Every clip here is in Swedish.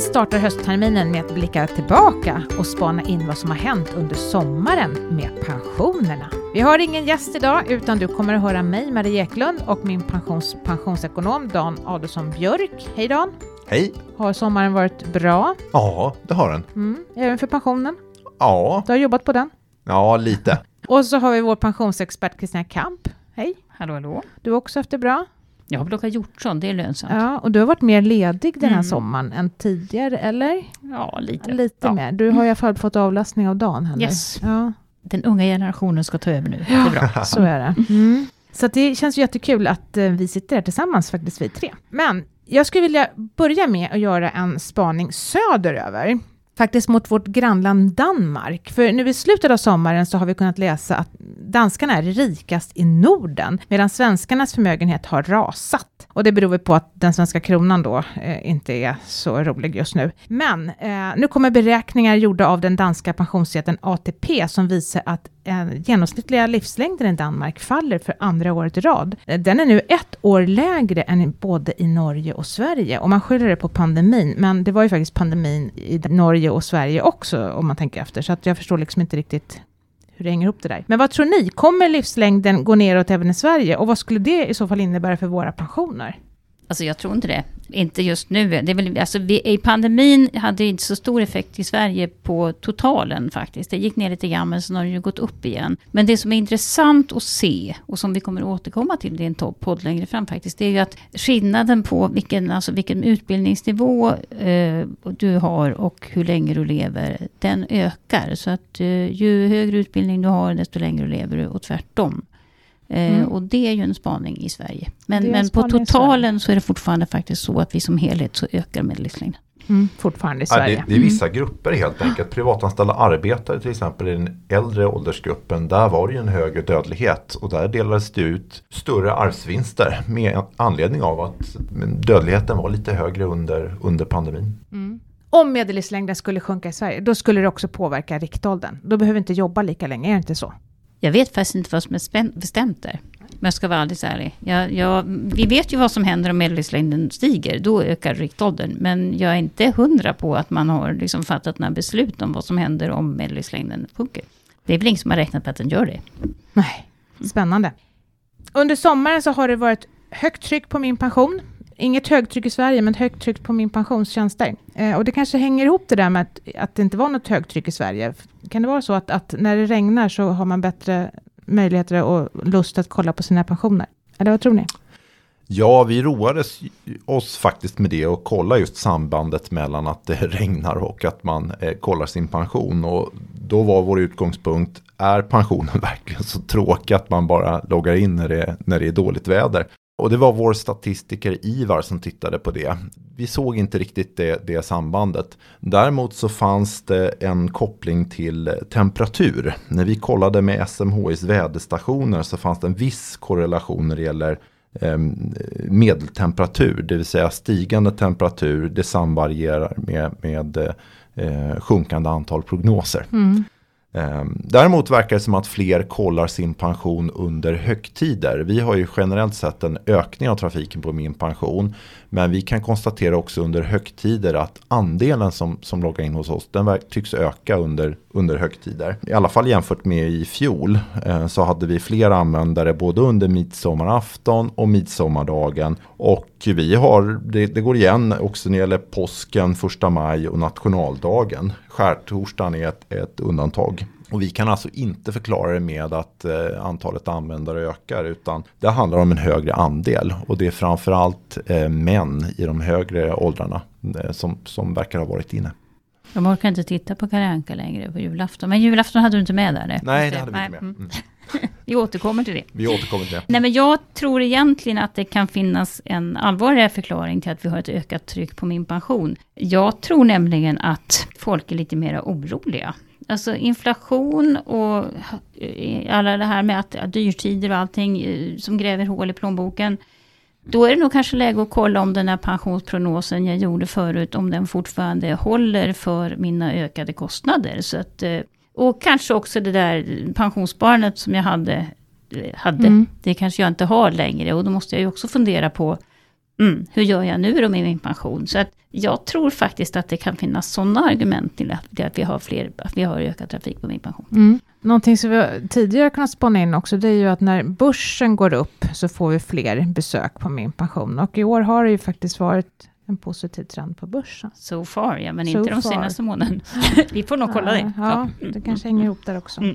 Vi startar höstterminen med att blicka tillbaka och spana in vad som har hänt under sommaren med pensionerna. Vi har ingen gäst idag utan du kommer att höra mig, Marie Eklund och min pensions pensionsekonom Dan Adolfsson Björk. Hej Dan! Hej! Har sommaren varit bra? Ja, det har den. Mm, även för pensionen? Ja. Du har jobbat på den? Ja, lite. Och så har vi vår pensionsexpert Kristina Kamp. Hej! Hallå, hallå. Du har också haft det bra? Jag har plockat hjortron, det är lönsamt. Ja, och du har varit mer ledig den här Mm. sommaren än tidigare, eller? Ja, lite. Lite ja. mer. Du har i alla fall fått avlastning av dagen. Eller? Yes. Ja, Den unga generationen ska ta över nu. Det är bra. så är det. Mm. Så att det känns jättekul att eh, vi sitter här tillsammans, faktiskt vi tre. Men jag skulle vilja börja med att göra en spaning söderöver. Faktiskt mot vårt grannland Danmark. För nu i slutet av sommaren så har vi kunnat läsa att danskarna är rikast i Norden, medan svenskarnas förmögenhet har rasat. Och det beror väl på att den svenska kronan då eh, inte är så rolig just nu. Men eh, nu kommer beräkningar gjorda av den danska pensionsjätten ATP som visar att eh, genomsnittliga livslängden i Danmark faller för andra året i rad. Eh, den är nu ett år lägre än både i Norge och Sverige. Och man skyller det på pandemin, men det var ju faktiskt pandemin i Norge och Sverige också, om man tänker efter. Så att jag förstår liksom inte riktigt hur det hänger ihop det där. Men vad tror ni? Kommer livslängden gå neråt även i Sverige? Och vad skulle det i så fall innebära för våra pensioner? Alltså jag tror inte det. Inte just nu. Det är väl, alltså vi, I pandemin hade det inte så stor effekt i Sverige på totalen faktiskt. Det gick ner lite grann men sen har det ju gått upp igen. Men det som är intressant att se och som vi kommer återkomma till i en podd längre fram faktiskt. Det är ju att skillnaden på vilken, alltså vilken utbildningsnivå eh, du har och hur länge du lever. Den ökar. Så att eh, ju högre utbildning du har desto längre lever du och tvärtom. Eh, Mm. Och det är ju en spaning i Sverige. Men, men på totalen så är det fortfarande faktiskt så att vi som helhet så ökar medellivslängden. Mm, fortfarande i Ja, Sverige. det, det är vissa grupper helt enkelt. Privatanställda arbetare till exempel i den äldre åldersgruppen. Där var det ju en högre dödlighet. Och där delades det ut större arvsvinster. Med anledning av att dödligheten var lite högre under, under pandemin. Mm. Om medellivslängden skulle sjunka i Sverige, då skulle det också påverka riktåldern. Då behöver vi inte jobba lika länge, är det inte så? Jag vet faktiskt inte vad som är bestämt där. Men jag ska vara alldeles ärlig. Jag, jag, vi vet ju vad som händer om medellivslängden stiger. Då ökar riktåldern. Men jag är inte hundra på att man har liksom fattat några beslut om vad som händer om medellivslängden sjunker. Det är väl ingen som har räknat på att den gör det. Nej, spännande. Under sommaren så har det varit högt tryck på min pension. Inget högtryck i Sverige, men högt tryck på min pensionstjänster. Eh, och det kanske hänger ihop det där med att, att det inte var något högtryck i Sverige. Kan det vara så att, att när det regnar så har man bättre möjligheter och lust att kolla på sina pensioner? Eller vad tror ni? Ja, vi roades oss faktiskt med det och kolla just sambandet mellan att det regnar och att man eh, kollar sin pension. Och då var vår utgångspunkt, är pensionen verkligen så tråkig att man bara loggar in när det, när det är dåligt väder? Och det var vår statistiker Ivar som tittade på det. Vi såg inte riktigt det, det sambandet. Däremot så fanns det en koppling till temperatur. När vi kollade med SMHIs väderstationer så fanns det en viss korrelation när det gäller eh, medeltemperatur, det vill säga stigande temperatur, det samvarierar med, med eh, sjunkande antal prognoser. Mm. Ehm, däremot verkar det som att fler kollar sin pension under högtider. Vi har ju generellt sett en ökning av trafiken på min pension. Men vi kan konstatera också under högtider att andelen som, som loggar in hos oss den tycks öka under, under högtider. I alla fall jämfört med i fjol eh, så hade vi fler användare både under midsommarafton och midsommardagen. Och vi har, det, det går igen också när det gäller påsken, första maj och nationaldagen. Skärtorsdagen är ett, ett undantag. Och vi kan alltså inte förklara det med att eh, antalet användare ökar utan det handlar om en högre andel. Och det är framförallt eh, män i de högre åldrarna eh, som, som verkar ha varit inne. De orkar inte titta på Kalle Anka längre på julafton. Men julafton hade du inte med där? Nej, det hade vi inte med. mm. Vi återkommer till det. Vi återkommer till det. Nej, men jag tror egentligen att det kan finnas en allvarligare förklaring till att vi har ett ökat tryck på min pension. Jag tror nämligen att folk är lite mer oroliga. Alltså inflation och eh, alla det här med att dyrtider och allting eh, som gräver hål i plånboken. Då är det nog kanske läge att kolla om den här pensionsprognosen jag gjorde förut, om den fortfarande håller för mina ökade kostnader. Så att, eh, och kanske också det där pensionssparandet som jag hade, eh, hade Mm. det kanske jag inte har längre. Och då måste jag ju också fundera på, Mm, hur gör jag nu då med min pension? Så att jag tror faktiskt att det kan finnas sådana argument till att, att, vi har fler, att vi har ökad trafik på min pension. Mm. Någonting som vi tidigare kunnat spana in också, det är ju att när börsen går upp så får vi fler besök på min pension. Och i år har det ju faktiskt varit en positiv trend på börsen. So far, ja, men so inte de senaste månaderna. vi får nog kolla det. Ja, det kanske hänger ihop där också. Mm.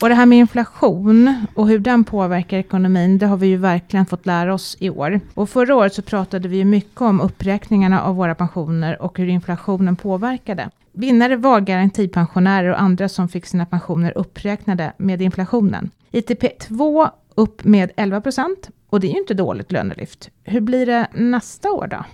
Och det här med inflation och hur den påverkar ekonomin, det har vi ju verkligen fått lära oss i år. Och förra året så pratade vi ju mycket om uppräkningarna av våra pensioner och hur inflationen påverkade. Vinnare var garantipensionärer och andra som fick sina pensioner uppräknade med inflationen. ITP 2 upp med 11 procent och det är ju inte dåligt lönelyft. Hur blir det nästa år då?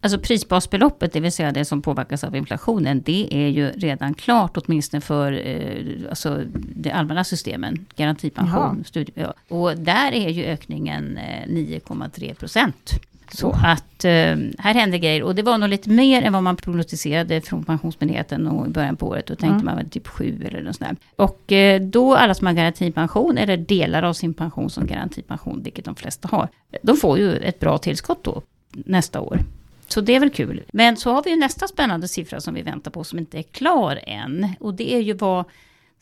Alltså prisbasbeloppet, det vill säga det som påverkas av inflationen, det är ju redan klart åtminstone för eh, alltså de allmänna systemen, garantipension, studie. Och där är ju ökningen eh, 9,3 procent. Så att eh, här händer grejer. Och det var nog lite mer än vad man prognostiserade från Pensionsmyndigheten och i början på året. Då tänkte Mm. man väl typ sju eller något sånt där. Och eh, då alla som har garantipension, eller delar av sin pension som garantipension, vilket de flesta har, de får ju ett bra tillskott då nästa år. Så det är väl kul. Men så har vi ju nästa spännande siffra som vi väntar på som inte är klar än. Och det är ju vad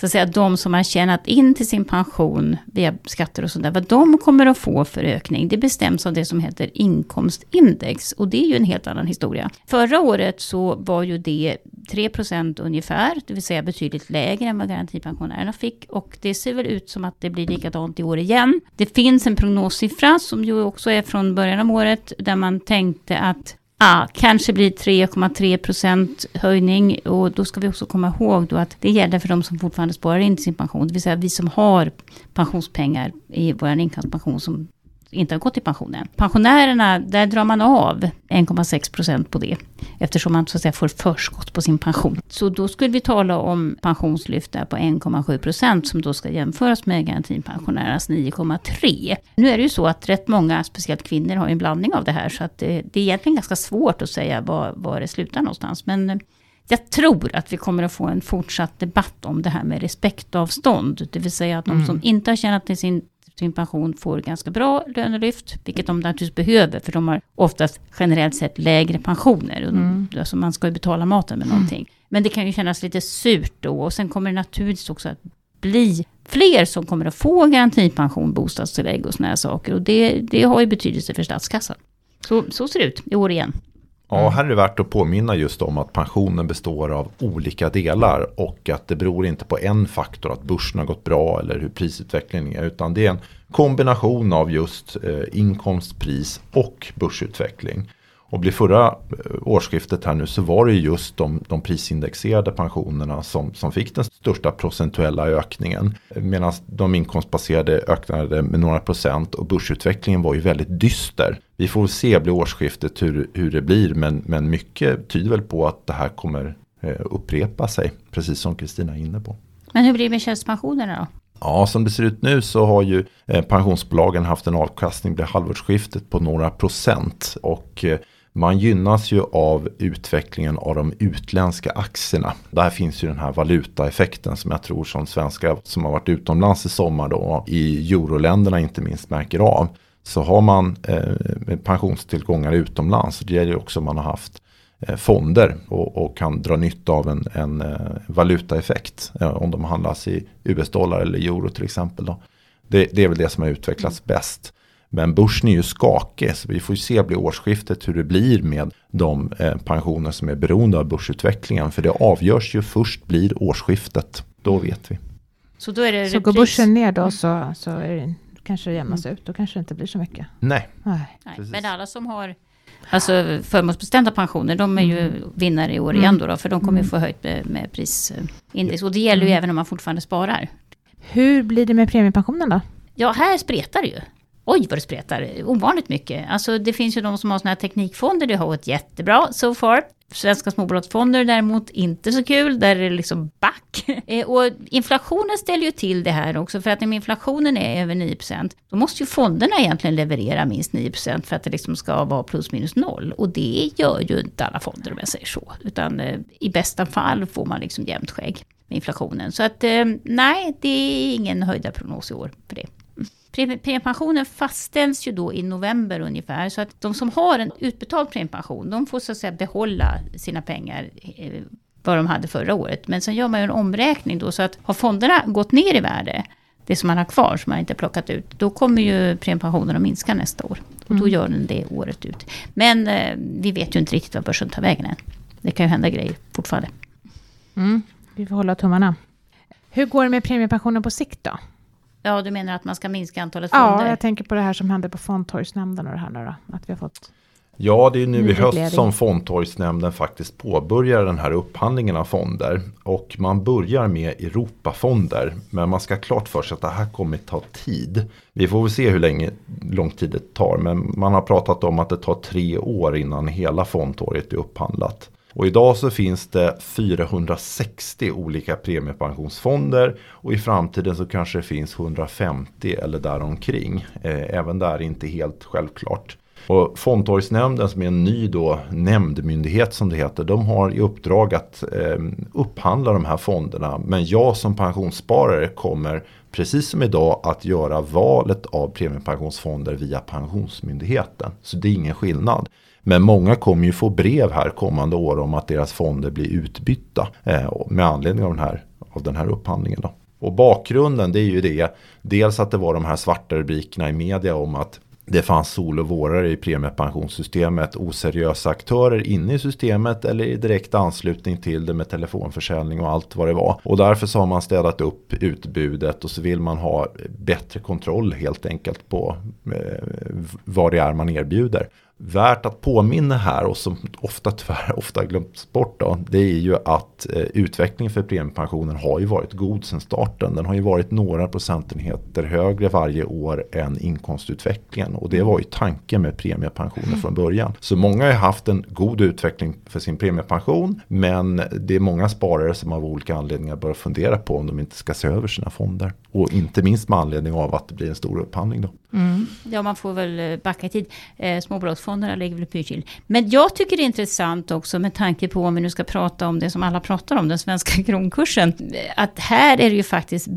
så att säga, de som har tjänat in till sin pension via skatter och sådär, vad de kommer att få för ökning, det bestäms av det som heter inkomstindex. Och det är ju en helt annan historia. Förra året så var ju det 3% ungefär, det vill säga betydligt lägre än vad garantipensionärerna fick. Och det ser väl ut som att det blir likadant i år igen. Det finns en prognossiffra som ju också är från början av året, där man tänkte att Ja, kanske blir 3,3 procent höjning och då ska vi också komma ihåg då att det gäller för de som fortfarande sparar in till sin pension. Det vill säga vi som har pensionspengar i vår inkomstpension som inte har gått i pensionen. Pensionärerna, där drar man av 1,6 procent på det. Eftersom man så att säga får förskott på sin pension. Så då skulle vi tala om pensionslyft där på 1,7 procent som då ska jämföras med garantipensionärernas 9,3. Nu är det ju så att rätt många, speciellt kvinnor, har en blandning av det här. Så att det, det är egentligen ganska svårt att säga var, var det slutar någonstans. Men eh, jag tror att vi kommer att få en fortsatt debatt om det här med respektavstånd. Det vill säga att de Mm. som inte har tjänat till sin sin pension får ganska bra lönelyft, vilket de naturligtvis behöver, för de har oftast generellt sett lägre pensioner. Mm. alltså man ska ju betala maten med någonting. Men det kan ju kännas lite surt då, och sen kommer det naturligtvis också att bli fler som kommer att få garantipension, bostadstillägg och såna här saker. Och det, det har ju betydelse för statskassan. Så, så ser det ut i år igen. Ja, här är det värt att påminna just om att pensionen består av olika delar och att det beror inte på en faktor att börsen har gått bra eller hur prisutvecklingen är utan det är en kombination av just eh, inkomst, pris och börsutveckling. Och vid förra eh, årsskiftet här nu så var det ju just de, de prisindexerade pensionerna som, som fick den största procentuella ökningen. Medan de inkomstbaserade ökade med några procent och börsutvecklingen var ju väldigt dyster. Vi får se vid årsskiftet hur, hur det blir men, men mycket tyder väl på att det här kommer eh, upprepa sig. Precis som Kristina är inne på. Men hur blir det med tjänstepensionerna då? Ja, som det ser ut nu så har ju eh, pensionsbolagen haft en avkastning vid halvårsskiftet på några procent. Och man gynnas ju av utvecklingen av de utländska aktierna. Där finns ju den här valutaeffekten som jag tror som svenskar som har varit utomlands i sommar då, i euroländerna inte minst märker av. Så har man eh, pensionstillgångar utomlands, det gäller ju också om man har haft eh, fonder och, och kan dra nytta av en, en eh, valutaeffekt eh, om de handlas i US-dollar eller euro till exempel. Då. Det, det är väl det som har utvecklats bäst. Men börsen är ju skakig så vi får ju se vid årsskiftet hur det blir med de eh, pensioner som är beroende av börsutvecklingen. För det avgörs ju först blir årsskiftet. Då vet vi. Så då är det Så går börsen ner då så, så är det, kanske det jämnas ut. Då kanske det inte blir så mycket. Nej, Nej. Precis. men alla som har alltså, förmånsbestämda pensioner, de är ju vinnare i år Mm. igen då, då för de kommer ju Mm. få höjt med, med prisindex. Och det gäller ju Mm. även om man fortfarande sparar. Hur blir det med premiepensionen då? Ja, här spretar det ju. Oj vad det spretar, ovanligt mycket. Alltså det finns ju de som har sådana här teknikfonder, det har gått jättebra so far. Svenska småbolagsfonder däremot inte så kul, där är det liksom back. Eh, och inflationen ställer ju till det här också, för att om inflationen är över 9%, då måste ju fonderna egentligen leverera minst 9% för att det liksom ska vara plus minus noll. Och det gör ju inte alla fonder om jag säger så. Utan eh, i bästa fall får man liksom jämnt skägg med inflationen. Så att eh, nej, det är ingen höjda prognos i år för det. Premiepensionen fastställs ju då i november ungefär. Så att de som har en utbetald premiepension, de får så att säga behålla sina pengar eh, vad de hade förra året. Men sen gör man ju en omräkning då, så att har fonderna gått ner i värde, det som man har kvar som man inte plockat ut, då kommer ju premiepensionen att minska nästa år. Och då mm. gör den det året ut. Men eh, vi vet ju inte riktigt vad börsen tar vägen än. Det kan ju hända grejer fortfarande. Mm. Vi får hålla tummarna. Hur går det med premiepensionen på sikt då? Ja, du menar att man ska minska antalet fonder? Ja, jag tänker på det här som hände på Fondtorgsnämnden och det här nu då, att vi har fått Ja, det är nu i höst som Fondtorgsnämnden faktiskt påbörjar den här upphandlingen av fonder. Och man börjar med Europafonder. Men man ska klart för sig att det här kommer ta tid. Vi får väl se hur länge, lång tid det tar. Men man har pratat om att det tar tre år innan hela fondtorget är upphandlat. Och idag så finns det 460 olika premiepensionsfonder och i framtiden så kanske det finns 150 eller däromkring. Eh, även där är inte helt självklart. Och Fondtorgsnämnden som är en ny då nämndmyndighet som det heter. De har i uppdrag att eh, upphandla de här fonderna. Men jag som pensionssparare kommer precis som idag att göra valet av premiepensionsfonder via Pensionsmyndigheten. Så det är ingen skillnad. Men många kommer ju få brev här kommande år om att deras fonder blir utbytta eh, med anledning av den här, av den här upphandlingen. Då. Och bakgrunden det är ju det, dels att det var de här svarta rubrikerna i media om att det fanns sol och vårare i premiepensionssystemet, oseriösa aktörer inne i systemet eller i direkt anslutning till det med telefonförsäljning och allt vad det var. Och därför så har man städat upp utbudet och så vill man ha bättre kontroll helt enkelt på eh, vad det är man erbjuder. Värt att påminna här och som ofta tyvärr ofta glömts bort då, det är ju att eh, utvecklingen för premiepensionen har ju varit god sedan starten. Den har ju varit några procentenheter högre varje år än inkomstutvecklingen och det var ju tanken med premiepensionen mm. från början. Så många har haft en god utveckling för sin premiepension men det är många sparare som av olika anledningar börjar fundera på om de inte ska se över sina fonder. Och inte minst med anledning av att det blir en stor upphandling då. Mm. Ja, man får väl eh, backa i tid. Eh, småbolagsfonderna ligger väl pyrt till. Men jag tycker det är intressant också med tanke på om vi nu ska prata om det som alla pratar om, den svenska kronkursen. Att här är det ju faktiskt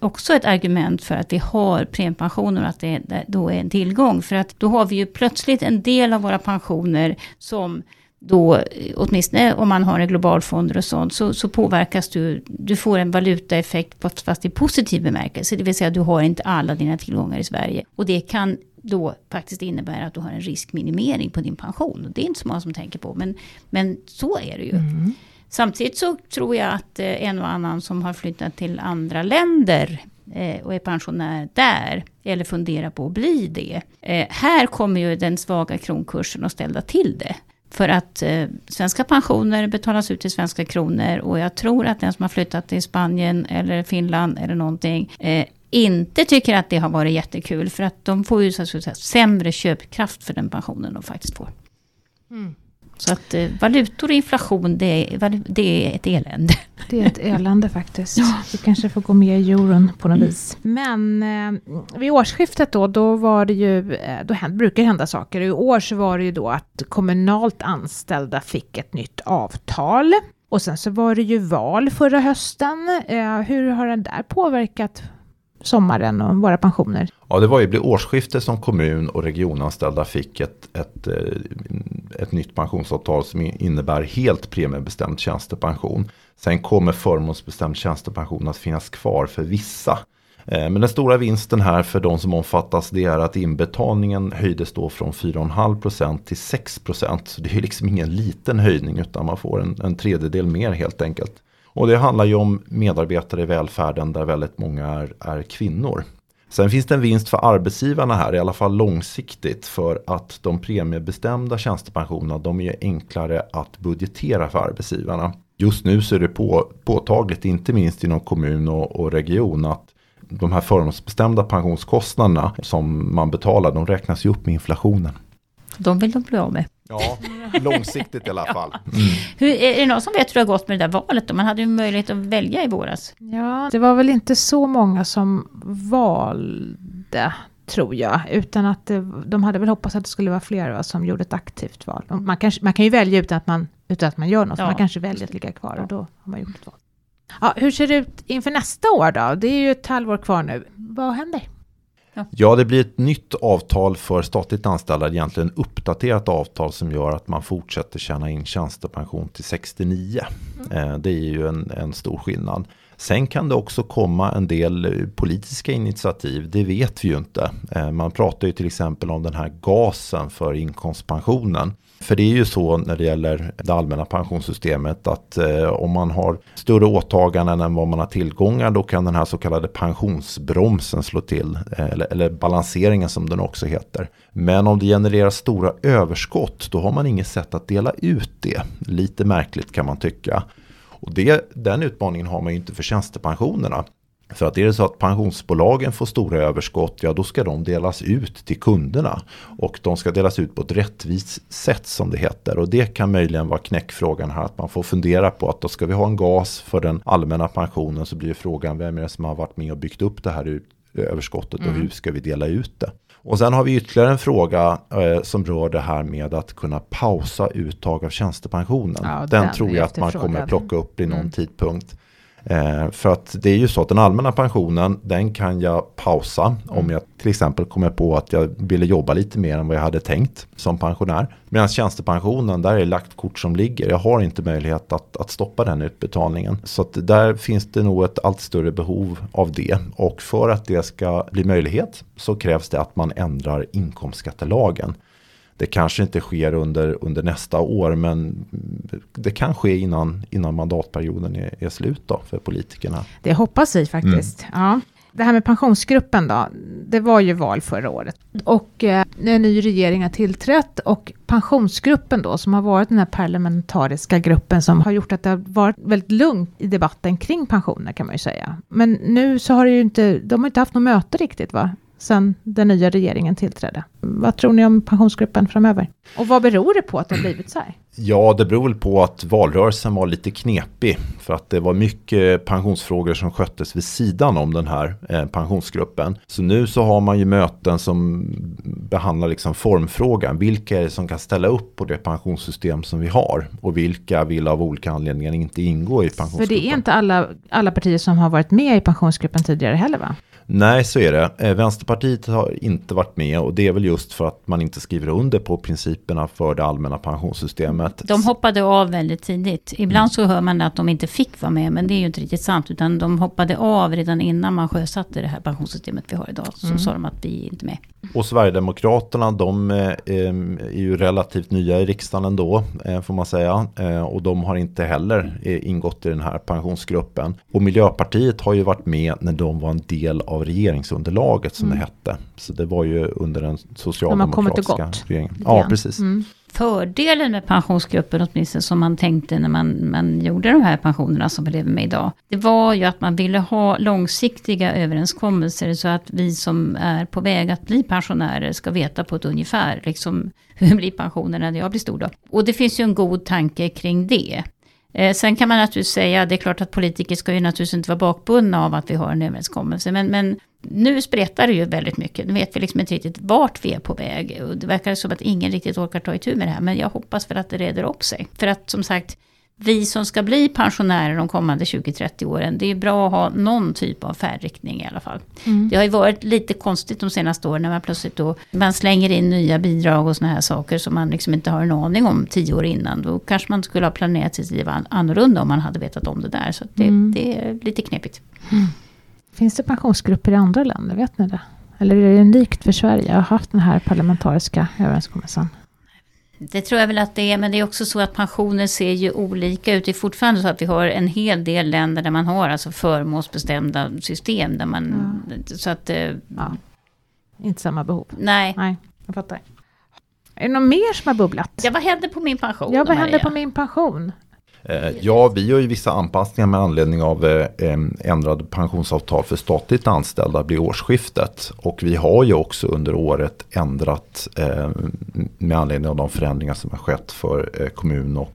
också ett argument för att vi har premiepensioner och att det då är en tillgång. För att då har vi ju plötsligt en del av våra pensioner som då, åtminstone om man har en globalfonder och sånt, så, så påverkas du. Du får en valutaeffekt fast i positiv bemärkelse. Det vill säga du har inte alla dina tillgångar i Sverige. Och det kan då faktiskt innebära att du har en riskminimering på din pension. Det är inte så många som tänker på, men, men så är det ju. Mm. Samtidigt så tror jag att eh, en och annan som har flyttat till andra länder eh, och är pensionär där, eller funderar på att bli det. Eh, här kommer ju den svaga kronkursen att ställa till det. För att eh, svenska pensioner betalas ut i svenska kronor och jag tror att den som har flyttat till Spanien eller Finland eller någonting eh, inte tycker att det har varit jättekul för att de får ju så att säga, sämre köpkraft för den pensionen de faktiskt får. Mm. Så att eh, valutor och inflation, det är, det är ett elände. Det är ett elände faktiskt. Ja. Vi kanske får gå med i euron på något mm. vis. Men eh, vid årsskiftet då, då var det ju, eh, då händer, brukar det hända saker. I år så var det ju då att kommunalt anställda fick ett nytt avtal. Och sen så var det ju val förra hösten. Eh, hur har den där påverkat sommaren och våra pensioner? Ja, det var ju vid årsskiftet som kommun och regionanställda fick ett, ett, eh, ett nytt pensionsavtal som innebär helt premiebestämd tjänstepension. Sen kommer förmånsbestämd tjänstepension att finnas kvar för vissa. Eh, men den stora vinsten här för de som omfattas det är att inbetalningen höjdes då från 4,5% till 6%. Så det är liksom ingen liten höjning utan man får en, en tredjedel mer helt enkelt. Och det handlar ju om medarbetare i välfärden där väldigt många är, är kvinnor. Sen finns det en vinst för arbetsgivarna här, i alla fall långsiktigt, för att de premiebestämda tjänstepensionerna, de är enklare att budgetera för arbetsgivarna. Just nu så är det på, påtagligt, inte minst inom kommun och, och region, att de här förmånsbestämda pensionskostnaderna som man betalar, de räknas ju upp med inflationen. De vill de bli av med. Ja, långsiktigt i alla fall. Mm. Hur, är det någon som vet hur det har gått med det där valet då? Man hade ju möjlighet att välja i våras. Ja, det var väl inte så många som valde tror jag. Utan att det, de hade väl hoppats att det skulle vara fler va, som gjorde ett aktivt val. Man, kanske, man kan ju välja utan att man, utan att man gör något. Ja. Man kanske väljer att ligga kvar och då har man gjort ett val. Ja, hur ser det ut inför nästa år då? Det är ju ett halvår kvar nu. Vad händer? Ja. Ja, det blir ett nytt avtal för statligt anställda, egentligen uppdaterat avtal som gör att man fortsätter tjäna in tjänstepension till 69. Eh, det är ju en, en stor skillnad. Sen kan det också komma en del eh, politiska initiativ, det vet vi ju inte. Eh, Man pratar ju till exempel om den här gasen för inkomstpensionen. För det är ju så när det gäller det allmänna pensionssystemet att eh, om man har större åtaganden än vad man har tillgångar då kan den här så kallade pensionsbromsen slå till. Eh, eller, eller balanseringen som den också heter. Men om det genererar stora överskott då har man inget sätt att dela ut det. Lite märkligt kan man tycka. Och det, den utmaningen har man ju inte för tjänstepensionerna. För att är det så att pensionsbolagen får stora överskott, ja då ska de delas ut till kunderna. Och de ska delas ut på ett rättvist sätt som det heter. Och det kan möjligen vara knäckfrågan här, att man får fundera på att då ska vi ha en gas för den allmänna pensionen så blir frågan vem är det som har varit med och byggt upp det här överskottet och hur ska vi dela ut det. Och sen har vi ytterligare en fråga eh, som rör det här med att kunna pausa uttag av tjänstepensionen. Ja, den, den tror jag att man kommer plocka upp i någon Mm. tidpunkt. Eh, för att det är ju så att den allmänna pensionen, den kan jag pausa om jag till exempel kommer på att jag ville jobba lite mer än vad jag hade tänkt som pensionär. Medan tjänstepensionen, där är det lagt kort som ligger. Jag har inte möjlighet att, att stoppa den utbetalningen. Så att där finns det nog ett allt större behov av det. Och för att det ska bli möjlighet så krävs det att man ändrar inkomstskattelagen. Det kanske inte sker under, under nästa år men det kan ske innan, innan mandatperioden är, är slut då för politikerna. Det hoppas vi faktiskt. Mm. Ja. Det här med pensionsgruppen då, det var ju val förra året. Och eh, en ny regering har tillträtt och pensionsgruppen då, som har varit den här parlamentariska gruppen som har gjort att det har varit väldigt lugnt i debatten kring pensioner kan man ju säga. Men nu så har det ju inte, de har inte haft något möte riktigt va? Sen den nya regeringen tillträdde. Vad tror ni om pensionsgruppen framöver? Och vad beror det på att det har blivit så här? Ja, det beror väl på att valrörelsen var lite knepig. För att det var mycket pensionsfrågor som sköttes vid sidan om den här eh, pensionsgruppen. Så nu så har man ju möten som behandlar liksom formfrågan. Vilka är det som kan ställa upp på det pensionssystem som vi har? Och vilka vill av olika anledningar inte ingå i För pensionsgruppen? det är inte alla, alla partier som har varit med i pensionsgruppen tidigare heller va? Nej, så är det. Eh, Vänsterpartiet har inte varit med och det är väl just för att man inte skriver under på principerna för det allmänna pensionssystemet. De hoppade av väldigt tidigt. Ibland så hör man att de inte fick vara med, men det är ju inte riktigt sant. Utan de hoppade av redan innan man sjösatte det här pensionssystemet vi har idag. Så sa de att vi är inte med. Och Sverigedemokraterna, de eh, är ju relativt nya i riksdagen ändå, eh, får man säga. Och de har inte heller ingått i den här pensionsgruppen. Och Miljöpartiet har ju varit med när de var en del av regeringsunderlaget som det hette. Så det var ju under den socialdemokratiska gått, regeringen. Ja, precis. Mm. Fördelen med pensionsgruppen, åtminstone som man tänkte när man, man gjorde de här pensionerna som vi lever med idag. Det var ju att man ville ha långsiktiga överenskommelser så att vi som är på väg att bli pensionärer ska veta på ett ungefär liksom, hur blir pensionerna när jag blir stor då. Och det finns ju en god tanke kring det. Eh, sen kan man naturligtvis säga, det är klart att politiker ska ju naturligtvis inte vara bakbundna av att vi har en överenskommelse. Men, men nu spretar det ju väldigt mycket. Nu vet vi liksom inte riktigt vart vi är på väg. Och det verkar som att ingen riktigt orkar ta itu med det här. Men jag hoppas för att det reder upp sig. För att som sagt, vi som ska bli pensionärer de kommande 20-30 åren, det är bra att ha någon typ av färdriktning i alla fall. Det har ju varit lite konstigt de senaste åren när man plötsligt då, man slänger in nya bidrag och såna här saker som man liksom inte har en aning om tio år innan. Då kanske man skulle ha planerat sitt liv an- annorlunda om man hade vetat om det där. Så det, Mm. det är lite knepigt. Finns det pensionsgrupper i andra länder? Vet ni det? Eller är det unikt för Sverige att ha haft den här parlamentariska överenskommelsen? Det tror jag väl att det är, men det är också så att pensioner ser ju olika ut. Det är fortfarande så att vi har en hel del länder där man har alltså förmånsbestämda system. Där man, Så att, eh, Ja. Inte samma behov. nej. Nej, jag fattar. Är det något mer som har bubblat? Ja, vad hände på min pension Ja, vad hände på min pension? Eh, ja, vi gör ju vissa anpassningar med anledning av eh, ändrade pensionsavtal för statligt anställda vid årsskiftet. Och vi har ju också under året ändrat eh, med anledning av de förändringar som har skett för kommun och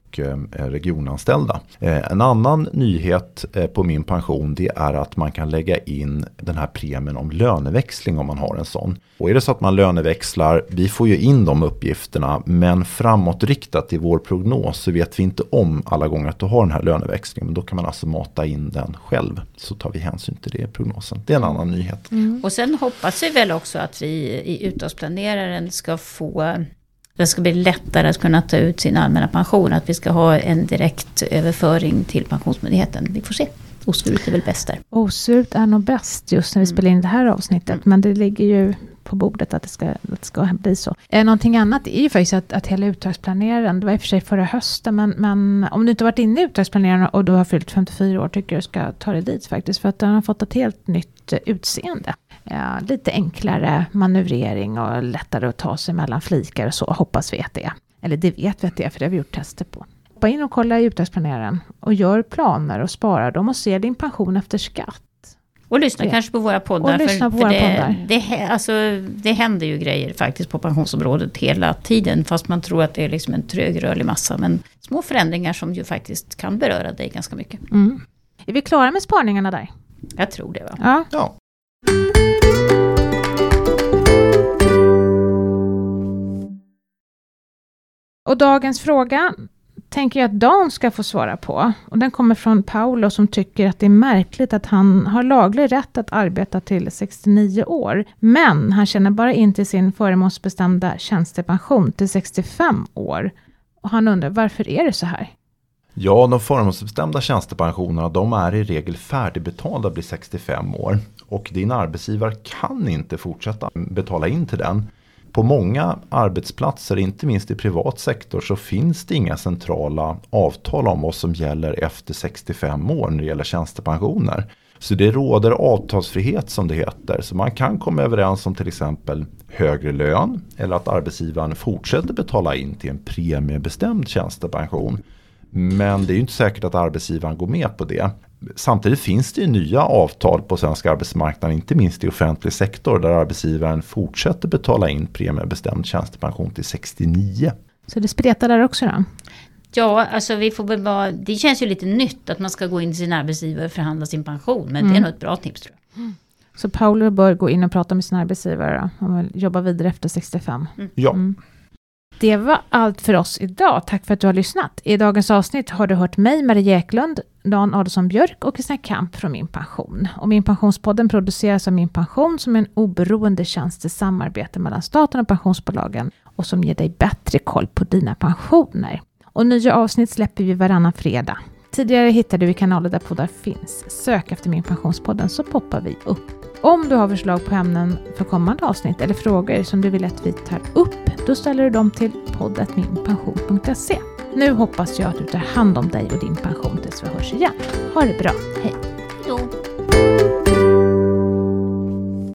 regionanställda. En annan nyhet på min pension det är att man kan lägga in den här premien om löneväxling om man har en sån. Och är det så att man löneväxlar, vi får ju in de uppgifterna men framåtriktat i vår prognos så vet vi inte om alla gånger gång att du har den här löneväxlingen. Men då kan man alltså mata in den själv. Så tar vi hänsyn till det i prognosen. Det är en annan nyhet. Mm. Och sen hoppas vi väl också att vi i uttagsplaneraren ska få det ska bli lättare att kunna ta ut sin allmänna pension. Att vi ska ha en direkt överföring till Pensionsmyndigheten. Vi får se. Osvuret är väl bäst där. Osvuret är nog bäst just när vi mm. spelar in det här avsnittet. Mm. Men det ligger ju på bordet att det ska, att det ska bli så. Eh, någonting annat är ju faktiskt att, att hela uttagsplaneraren, det var i och för sig förra hösten, men, men om du inte varit inne i uttagsplaneraren och du har fyllt 54 år, tycker jag du ska ta dig dit faktiskt. För att den har fått ett helt nytt eh, utseende. Ja, lite enklare manövrering och lättare att ta sig mellan flikar och så, hoppas vi att det är. Eller det vet vi att det är, för det har vi gjort tester på. Hoppa in och kolla i uttagsplaneraren och gör planer och spara dem och se din pension efter skatt. Och lyssna ja. kanske på våra poddar. Och lyssna på våra det, poddar. Det, alltså, det händer ju grejer faktiskt på pensionsområdet hela tiden. Fast man tror att det är liksom en trögrörlig massa. Men små förändringar som ju faktiskt kan beröra dig ganska mycket. Mm. Är vi klara med spaningarna där? Jag tror det va? Ja. ja. Och dagens fråga tänker jag att Dan ska få svara på. Och den kommer från Paolo som tycker att det är märkligt att han har laglig rätt att arbeta till 69 år. Men han känner bara in till sin förmånsbestämda tjänstepension till 65 år. Och han undrar varför är det så här? Ja, de förmånsbestämda tjänstepensionerna de är i regel färdigbetalda vid 65 år. Och din arbetsgivare kan inte fortsätta betala in till den på många arbetsplatser, inte minst i privat sektor, så finns det inga centrala avtal om vad som gäller efter 65 år när det gäller tjänstepensioner. Så det råder avtalsfrihet som det heter. Så man kan komma överens om till exempel högre lön eller att arbetsgivaren fortsätter betala in till en premiebestämd tjänstepension. Men det är ju inte säkert att arbetsgivaren går med på det. Samtidigt finns det ju nya avtal på svensk arbetsmarknad, inte minst i offentlig sektor, där arbetsgivaren fortsätter betala in premiebestämd tjänstepension till 69. Så det spretar där också då? Ja, alltså vi får väl vara, det känns ju lite nytt att man ska gå in till sin arbetsgivare och förhandla sin pension, men mm. det är mm. nog ett bra tips tror jag. Mm. Så Paolo bör gå in och prata med sin arbetsgivare om man vill jobba vidare efter 65? Mm. Ja. Mm. Det var allt för oss idag. Tack för att du har lyssnat. I dagens avsnitt har du hört mig, Marie Eklund, Dan Adolfsson Björk och Kristina Kamp från Min Pension. Och Min Pensionspodden produceras av Min Pension som är en oberoende tjänst i samarbete mellan staten och pensionsbolagen och som ger dig bättre koll på dina pensioner. Och nya avsnitt släpper vi varannan fredag. Tidigare hittade vi kanaler där poddar finns. Sök efter Min Pensionspodden så poppar vi upp. Om du har förslag på ämnen för kommande avsnitt eller frågor som du vill att vi tar upp, då ställer du dem till poddatminpension.se. Nu hoppas jag att du tar hand om dig och din pension tills vi hörs igen. Ha det bra, hej!